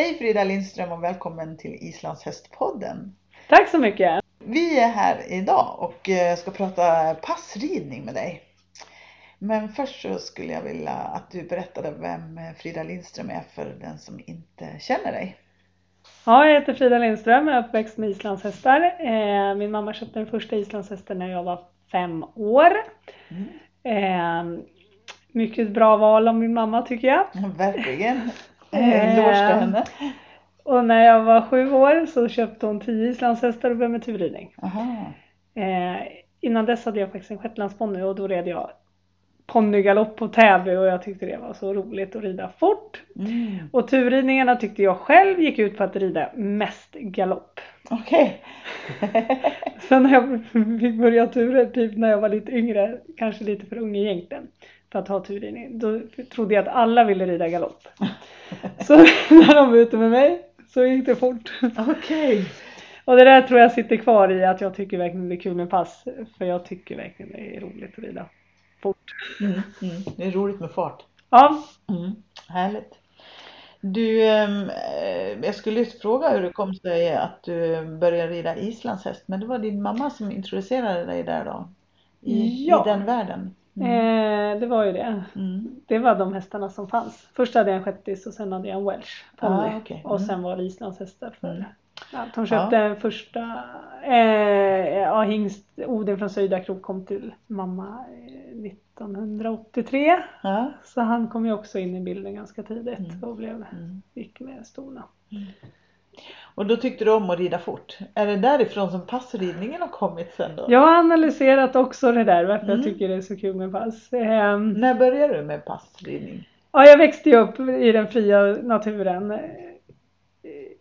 Hej Frida Lindström och välkommen till Islands hästpodden. Tack så mycket. Vi är här idag och eh, ska prata passridning med dig. Men först så skulle jag vilja att du berättade vem Frida Lindström är för den som inte känner dig. Ja, jag heter Frida Lindström, jag är uppväxt med islandshästar. Eh, min mamma köpte den första islandshästen när jag var fem år. Mm. Eh, mycket bra val av min mamma tycker jag. Verkligen. Eh, Eloge till henne. Och när jag var sju år så köpte hon tio islandshästar och började med turridning. Eh, innan dess hade jag faktiskt en shetlandsponny och då red jag ponnygalopp på Täby och jag tyckte det var så roligt att rida fort. Mm. Och turridningarna tyckte jag själv gick ut på att rida mest galopp. Okej. Sen när jag fick börja turer, typ när jag var lite yngre, kanske lite för ung egentligen, för att ha turridning, då trodde jag att alla ville rida galopp. Så när de var ute med mig så gick det fort. Okej. Och det där tror jag sitter kvar i att jag tycker verkligen det är kul med pass, för jag tycker verkligen det är roligt att rida fort. Mm. Mm. Det är roligt med fart. Ja, Mm. Härligt. Du, ehm, eh, jag skulle just fråga hur det kom sig att du började rida islandshäst, men det var din mamma som introducerade dig där då? I, Ja. i den världen? Mm. eh, det var ju det. Mm. Det var de hästarna som fanns. Först hade jag en shettis och sen hade jag en welsh ponny. Ah. Och Mm. sen var det islandshästar för Mm. Ja, de köpte den första, eh, ja hingst, Odin från Söjdakrok kom till mamma eh, 1983. Ja. Så han kom ju också in i bilden ganska tidigt Mm. och blev, gick med stona. Och då tyckte du om att rida fort. Är det därifrån som passridningen har kommit sen då? Jag har analyserat också det där varför Mm. jag tycker det är så kul med pass. Ehm, När började du med passridning? Ja, jag växte ju upp i den fria naturen eh,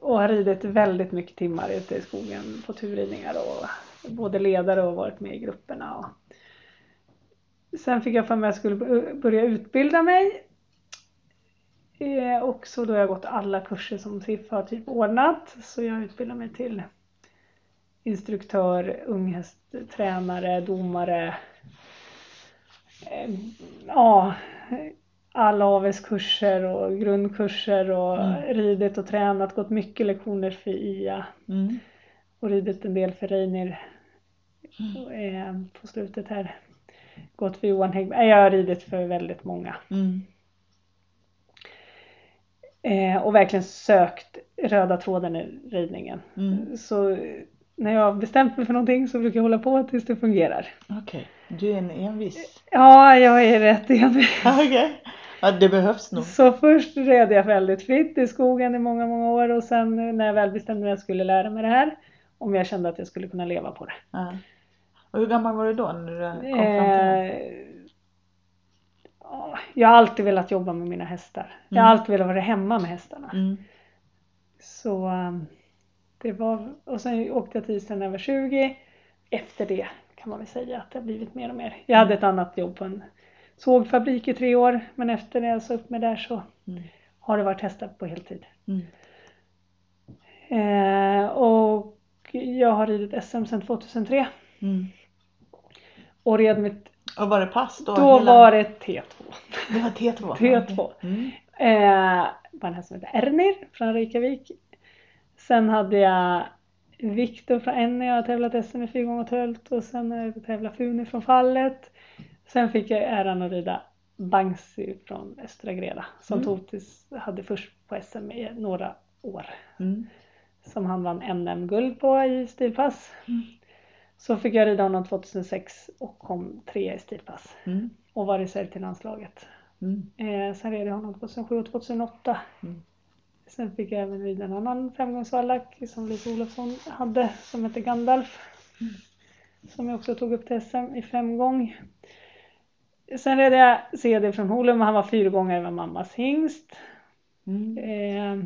och har ridit väldigt mycket timmar ute i skogen på turridningar och både ledare och varit med i grupperna. Och sen fick jag för mig att jag skulle börja utbilda mig. Eh, Och så då har jag gått alla kurser som SIF har typ ordnat. Så jag utbildar mig till instruktör, unghästtränare, domare. Eh, Ja, alla avelskurser och grundkurser och Mm. ridit och tränat, gått mycket lektioner för IA Mm. och ridit en del för Reiner eh, på slutet här. Gått för Johan Häggberg. Jag har ridit för väldigt många. Mm. Eh, och verkligen sökt röda tråden i ridningen. Mm. Så eh, när jag har bestämt mig för någonting så brukar jag hålla på tills det fungerar. Okej, du är en envis. Ja, jag är rätt envis. Okej. Ja, det behövs nog. Så först red jag väldigt fritt i skogen i många, många år och sen när jag väl bestämde mig att jag skulle lära mig det här, om jag kände att jag skulle kunna leva på det. Ja. Och hur gammal var du då när du kom fram till det? Ja, jag har alltid velat jobba med mina hästar. Jag har Mm. alltid velat vara hemma med hästarna. Mm. Så um, det var, och sen åkte jag till Island när jag var 20. Efter det kan man väl säga att det har blivit mer och mer. Jag hade ett annat jobb på en sågfabrik i tre år, men efter det jag sa upp mig där så Mm. har det varit hästar på heltid. Mm. Eh, och jag har ridit SM sedan 2003 Mm. och red mitt, Och var det pass då? då hela- var det T2. Det var T2? T2. Mm. Eh, var en häst som heter Ernir från Reykjavik. Sen hade jag Viktor från Enne, jag har tävlat SM i fyra gånger tölt och sen har jag tävlat Funi från Fallet. Sen fick jag äran att rida Bangsi från Östra Greda som Mm. Totis hade först på SM i några år. Mm. Som han vann NM-guld på i stilpass. Mm. Så fick jag rida honom 2006 och kom trea i stilpass Mm. och var reserv till landslaget. Mm. Eh, sen red jag honom 2007 och 2008. Mm. Sen fick jag även rida en annan femgångsvallack som Lisa Olofsson hade som heter Gandalf. Mm. Som jag också tog upp till SM i femgång. Sen red jag CD från Holum och han var fyrgångare med mammas hingst. Mm. Eh,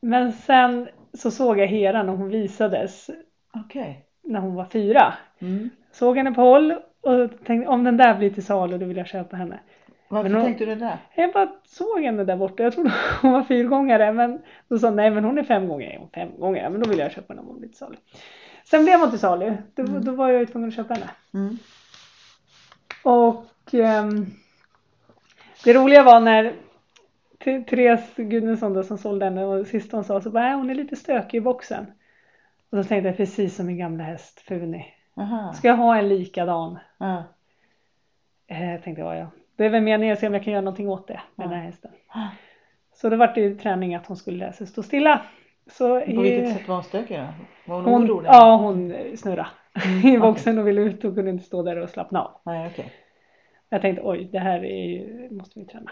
men sen så såg jag Hera när hon visades Okej. när hon var fyra. Mm. Såg henne på håll och tänkte om den där blir till salu då vill jag köpa henne. Varför hon- tänkte du det? Jag bara såg henne där borta. Jag trodde hon var fyrgångare men då sa nej men hon är femgångare. Hon femgångare? Men då vill jag köpa henne om hon blir till salu. Sen blev hon till salu. Då, Mm. då var jag ju tvungen att köpa henne. Mm. Och ehm, det roliga var när Therese Gudmundsson då som sålde henne och sist hon sa så bara, "Nej, hon är lite stökig i boxen. Och då tänkte jag precis som min gamla häst Funi. Aha. Ska jag ha en likadan? Ja. Eh, tänkte jag ja. Det är väl meningen att se om jag kan göra någonting åt det med den här hästen. Ah. Så det vart ju träning att hon skulle lära sig stå stilla. Så På vilket eh, sätt var hon stökig då? Var hon, hon, orolig? ja, hon snurrade Mm, i boxen och ville ut och kunde inte stå där och slappna av. Nej, okej. Jag tänkte oj, det här är måste vi träna.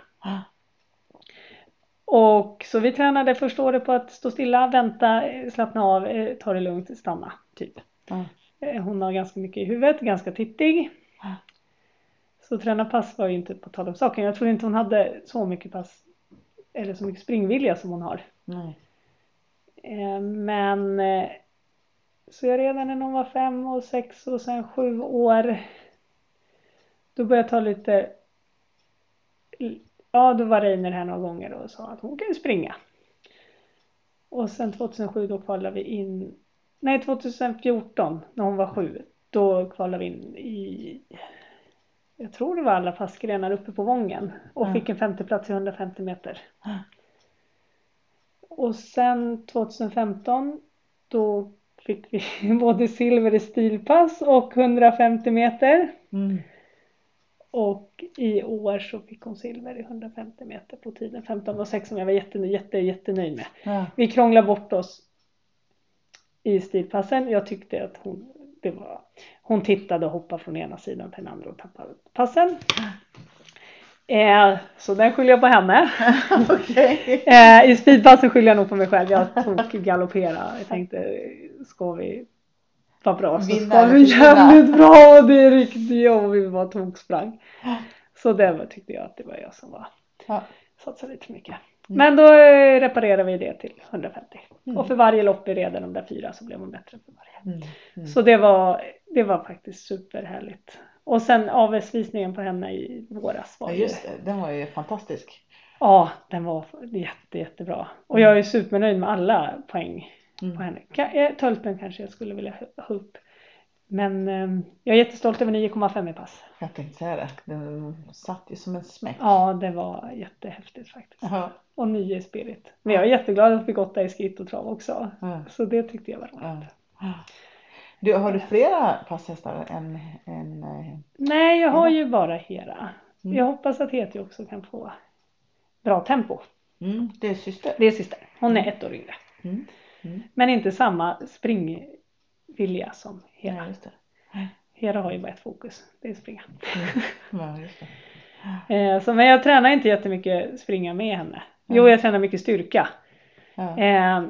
Och så vi tränade första året på att stå stilla, vänta, slappna av, eh, ta det lugnt, stanna, typ. Eh, Hon har ganska mycket i huvudet, ganska tittig. Så träna pass var ju inte på tal om saken. Jag tror inte hon hade så mycket pass eller så mycket springvilja som hon har. Nej. Eh, Men så jag redan när hon var fem och sex och sen sju år då började jag ta lite ja då var Reiner här några gånger och sa att hon kan springa. Och sen 2007 då kvalade vi in nej 2014 när hon var sju då kvalade vi in i jag tror det var alla passgrenar uppe på Vången och Ja. fick en femteplats i 150 meter. Och sen 2015 då fick vi både silver i stilpass och 150 meter. Mm. Och i år så fick hon silver i 150 meter på tiden 15.06 som jag var jätte, jätte, jättenöjd med. Ja. Vi krånglade bort oss i stilpassen. Jag tyckte att hon, det var, hon tittade och hoppade från ena sidan till den andra och tappade passen. Eh, så den skyller jag på henne. Okej. Eh, I speedpassen skyller jag nog på mig själv. Jag tog galoppera. Jag tänkte, ska vi vara bra så ska vi jävligt bra. Det är riktigt jobb. Vi bara toksprang. Så det var, tyckte jag att det var jag som var Ja. satsade lite för mycket. Mm. Men då eh, reparerade vi det till 150. Mm. Och för varje lopp vi red de där fyra så blev hon bättre för varje. Mm. Mm. Så det var, det var faktiskt superhärligt. Och sen AVS-visningen på henne i våras var Ja, ju just det. Den var ju fantastisk. Ja, den var jätte, jättebra. Och jag är supernöjd med alla poäng på Mm. henne. Ka- eh, Tölpen kanske jag skulle vilja ha- upp. Men ehm, jag är jättestolt över 9,5 i pass. Jag tänkte säga det. Den satt ju som en smäck. Ja, det var jättehäftigt faktiskt. Ja. Och 9 i spirit. Men jag är jätteglad att vi fick åtta i skit och trav också. Ja. Så det tyckte jag var roligt. Ja. Du, har du flera passhästar än, än eh, Nej, jag har ju bara Hera. Mm. Jag hoppas att Heti också kan få bra tempo. mm, det är syster? Det är syster. Hon är ett år yngre. Mm. Mm. Men inte samma springvilja som Hera. Ja. Hera har ju bara ett fokus. Det är springa. Ja, just det. Eh, så, men jag tränar inte jättemycket springa med henne. Jo, Mm. jag tränar mycket styrka. Ja. Eh,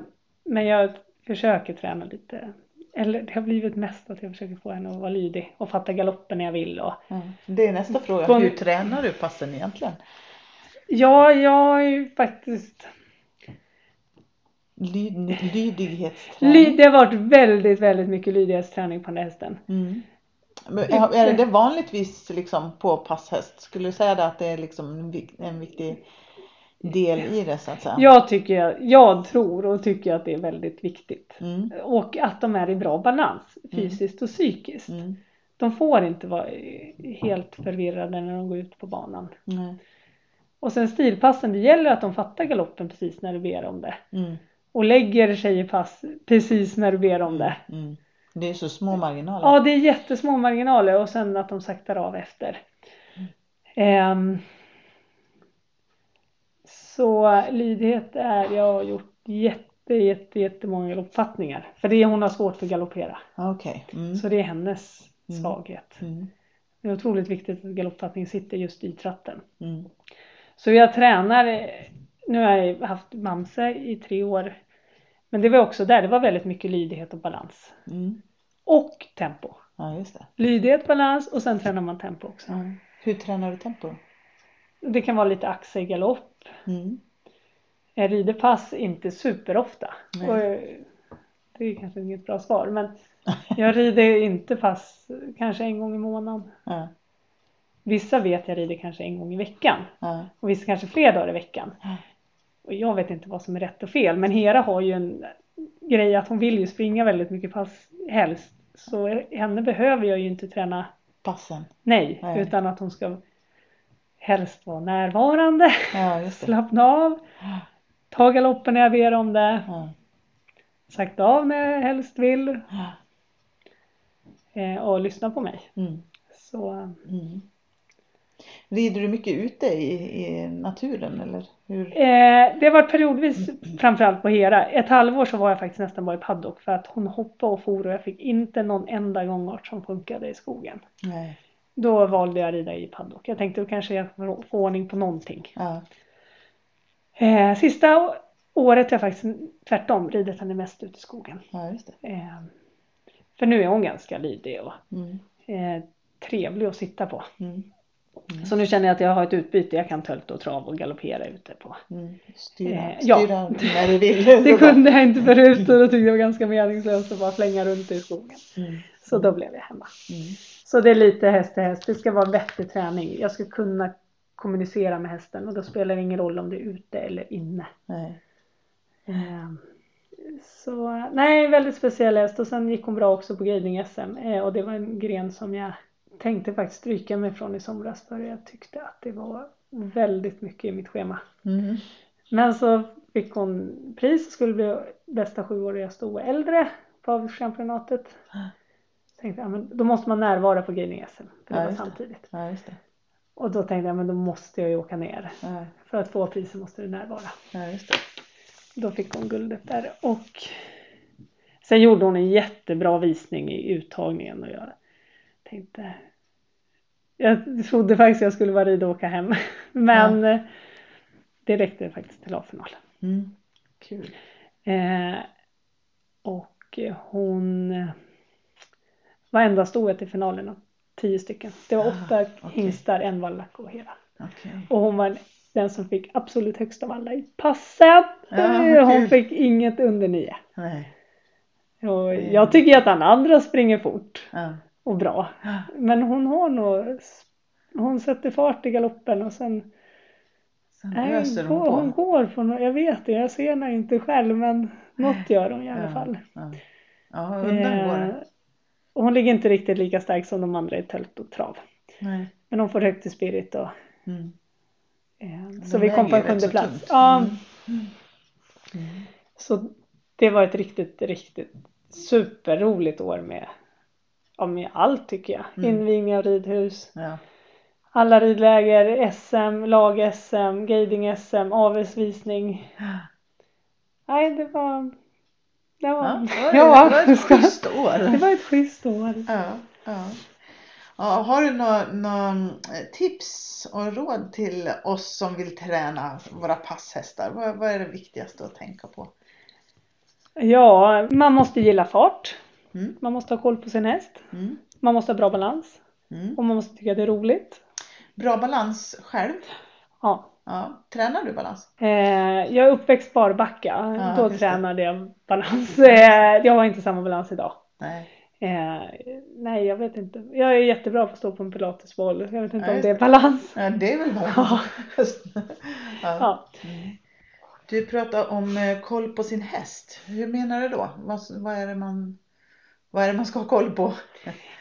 men jag försöker träna lite. Eller det har blivit mest att jag försöker få henne att vara lydig och fatta galoppen när jag vill. Och, Ja. Det är nästa fråga. Hur tränar du passen egentligen? ja, jag är ju faktiskt Lyd, lydighetsträning? Ly- det har varit väldigt, väldigt mycket lydighetsträning på den hästen. Mm. Men är det vanligtvis liksom på passhäst? Skulle du säga det att det är liksom en, vik- en viktig del i det så att säga? Jag tycker, jag tror och tycker att det är väldigt viktigt. Mm. Och att de är i bra balans fysiskt och psykiskt. Mm. De får inte vara helt förvirrade när de går ut på banan. Nej. Och sen stilpassen, det gäller att de fattar galoppen precis när du ber om det. Mm. Och lägger sig i pass precis när du ber om det. Mm. Det är så små marginaler. Ja, det är jättesmå marginaler och sen att de saktar av efter. Ehm, så lydighet är, jag har gjort jätte, jätte, jättemånga galoppfattningar. För det är hon har svårt för att galoppera. Okej. Mm. Så det är hennes Mm. svaghet. Mm. Det är otroligt viktigt att galoppfattning sitter just i tratten. Mm. Så jag tränar, nu har jag haft Mamse i tre år. Men det var också där, det var väldigt mycket lydighet och balans. Mm. Och tempo. Ja, just det. Lydighet, balans och sen tränar man tempo också. Ja. Hur tränar du tempo? Det kan vara lite axelgalopp. Mm. Jag rider pass inte superofta. Och eh, det är kanske inget bra svar men jag rider inte pass kanske en gång i månaden. Ja. Vissa vet jag rider kanske en gång i veckan. Ja. Och vissa kanske fler dagar i veckan. Och jag vet inte vad som är rätt och fel. Men Hera har ju en grej att hon vill ju springa väldigt mycket pass helst. Så henne behöver jag ju inte träna Passen. nej. Nej. Utan att hon ska helst vara närvarande, Ja, slappna av, ta galoppen när jag ber om det, Ja. sakta av när jag helst vill Ja. eh, och lyssna på mig. Mm. Så Mm. Rider du mycket ute i, i naturen eller hur? eh, det har varit periodvis framförallt på Hera. Ett halvår så var jag faktiskt nästan bara i paddock för att hon hoppade och for och jag fick inte någon enda gångart som funkade i skogen. Nej. Då valde jag att rida i paddock. Jag tänkte då kanske jag får få ordning på någonting. Ja. Eh, sista året har jag faktiskt tvärtom ridit henne mest ute i skogen. ja. Eh, för nu är hon ganska lydig och Mm. eh, trevlig att sitta på. Mm. Mm. Så nu känner jag att jag har ett utbyte. Jag kan tölta och trav och galoppera ute på. Mm. Styra, Eh, ja. styra när du vill. Det kunde jag inte förut och då tyckte jag det var ganska meningslöst att bara flänga runt i skogen. Mm. Så då blev jag hemma. Mm. Så det är lite häst till häst. Det ska vara vettig träning. Jag ska kunna kommunicera med hästen och då spelar det ingen roll om det är ute eller inne. Nej. Eh, Så nej, väldigt speciell häst och sen gick hon bra också på guiding SM eh, och det var en gren som jag tänkte faktiskt stryka mig från i somras för jag tyckte att det var väldigt mycket i mitt schema. Mm. Men så fick hon pris och skulle bli bästa sjuåriga sto och äldre på avelschampionatet. Tänkte jag, men då måste man närvara på guiding SM för det Ja, var just det. samtidigt. Ja, det. Och då tänkte jag, men då måste jag ju åka ner. Ja, För att få priset måste du närvara. ja, just det. Då fick hon guldet där och sen gjorde hon en jättebra visning i uttagningen och jag tänkte jag trodde faktiskt jag skulle vara rid och åka hem men det räckte faktiskt till A-final. Mm. Kul. Eh, och hon var enda stoet i finalen av tio stycken. Det var Ah, åtta okej. hingstar, en vallack och hela. Okej. Och hon var den som fick absolut högst av alla i passet. Ja, Eh, hon fick inget under nio. Nej. Och jag tycker att alla andra springer fort Ja. Och bra. Men hon har nog, hon sätter fart i galoppen och sen Sen nej, öser går, hon hon på. går på något, jag vet det, jag ser henne inte själv men något gör hon i alla Ja. fall. Ja, ja undan går Eh, det. och hon ligger inte riktigt lika stark som de andra i tält och trav. Nej. Men hon får högt i spirit och Mm. eh, så vi kom på en sjunde plats. Ja, Mm. Mm. Så det var ett riktigt, riktigt superroligt år med, ja, med allt tycker jag. Mm. Invigning av ridhus, Ja. alla ridläger, SM, lag-SM, guiding-SM, avelsvisning. Nej, det var... Det var, Ja, det var, det var ett schysst år. det var ett schysst år. Ja, ja. Ja, har du några nå tips och råd till oss som vill träna våra passhästar? Vad, vad är det viktigaste att tänka på? Ja, man måste gilla fart. Mm. Man måste ha koll på sin häst. Mm. Man måste ha bra balans. Mm. Och man måste tycka det är roligt. Bra balans själv? Ja. Ja. Tränar du balans? Eh, jag är uppväxt Barbacka. Ja, Då tränade jag balans. Eh, jag har inte samma balans idag. Nej. Eh, nej, jag vet inte. Jag är jättebra på att stå på en pilatesboll. Jag vet inte Ja, om det är balans. Ja, det är väl balans. Ja. ja. Ja. Mm. Du pratar om eh, koll på sin häst. Hur menar du då? Vad, vad, är det man, vad är det man ska ha koll på?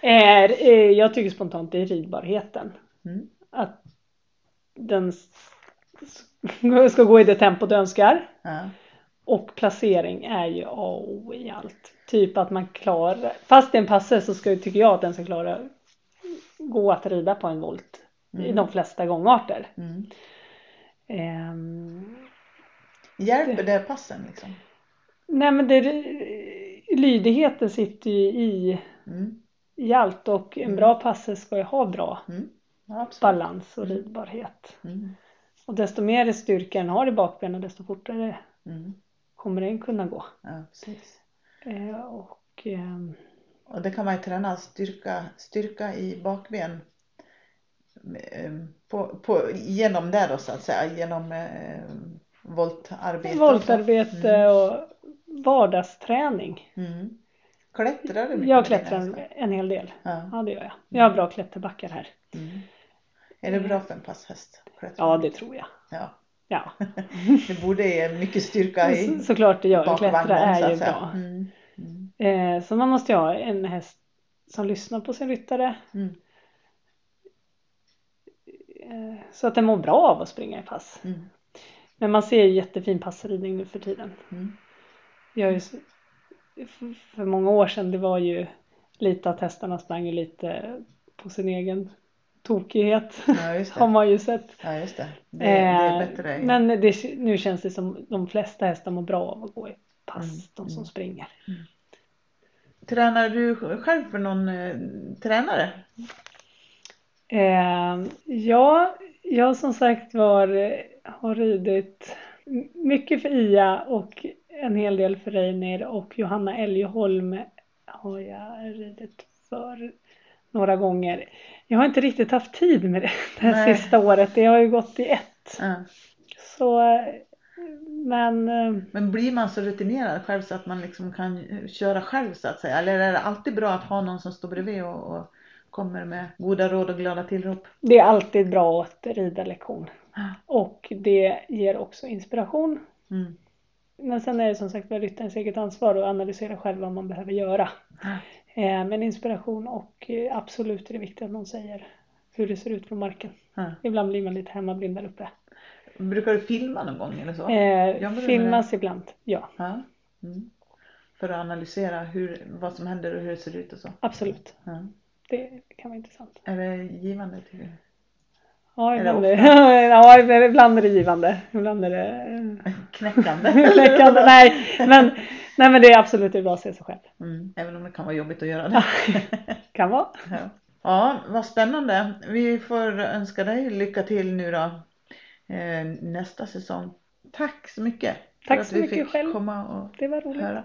Eh, eh, jag tycker spontant det är ridbarheten. Mm. Att den ska gå i det tempo du önskar. Ja. Och placering är ju A och O i allt. Typ att man klarar, fast det är en passe så ska, tycker jag att den ska klara gå att rida på en volt i Mm. de flesta gångarter. Mm. Ehm, Hjälper det passen liksom? nej men det, lydigheten sitter ju i, Mm. i allt och en Mm. bra passe ska ju ha bra Mm. Ja, balans och ridbarhet. Mm. Och desto mer styrka den har i bakbenen desto fortare Mm. kommer den kunna gå. Ja, precis. Eh, och ehm, Och det kan man ju träna styrka, styrka i bakben eh, på, på, genom det då så att säga, genom eh, voltarbete. och voltarbete Mm. och vardagsträning. Mm. Klättrar du mycket Jag klättrar en hel del. Ja. Ja det gör jag. Jag har bra klätterbackar här. Mm. Är det bra för en passhäst? Ja det tror jag. Ja. Ja, Det borde ge mycket styrka i så, såklart det gör. Klättra är att ju bra. Mm. Mm. Eh, så man måste ju ha en häst som lyssnar på sin ryttare. Mm. Eh, Så att den mår bra av att springa i pass. Mm. Men man ser jättefin passridning nu för tiden. Mm. Jag för många år sedan, det var ju lite att hästarna sprang ju lite på sin egen tokighet. Ja, har man ju sett. Ja, just det. Det, det är Eh, bättre. Men det, nu känns det som de flesta hästar mår bra av att gå i pass, Mm, de som mm. springer. Tränar du själv för någon eh, tränare? Eh, ja, jag som sagt var eh, har ridit mycket för Ia och en hel del för Reiner och Johanna Elgeholm har jag ridit för några gånger. Jag har inte riktigt haft tid med det det här Nej. sista året. Det har ju gått i ett. Ja. Så, men eh, Men blir man så rutinerad själv så att man liksom kan köra själv så att säga? Eller är det alltid bra att ha någon som står bredvid och, och kommer med goda råd och glada tillrop? det är alltid bra att rida lektion. Ja. Och det ger också inspiration. Mm. Men sen är det som sagt var ryttarens eget ansvar att analysera själv vad man behöver göra. Eh, Men inspiration och eh, absolut är det viktigt att någon säger hur det ser ut från marken. Ja. Ibland blir man lite hemmablind där uppe. Brukar du filma någon gång eller så? Eh, det- filmas ibland, ja. Mm. För att analysera hur, vad som händer och hur det ser ut och så? absolut. Det kan vara intressant. Är det givande tycker du? Ja, ibland, är ja, ibland är det givande. Ibland är det Knäckande? läckande. Nej, men, nej, men det är absolut det är bra att se sig själv. Mm. Även om det kan vara jobbigt att göra det. Kan vara. Ja. ja, vad spännande. Vi får önska dig lycka till nu då eh, nästa säsong. Tack så mycket Tack för att så vi mycket fick själv. komma och Det var roligt. höra.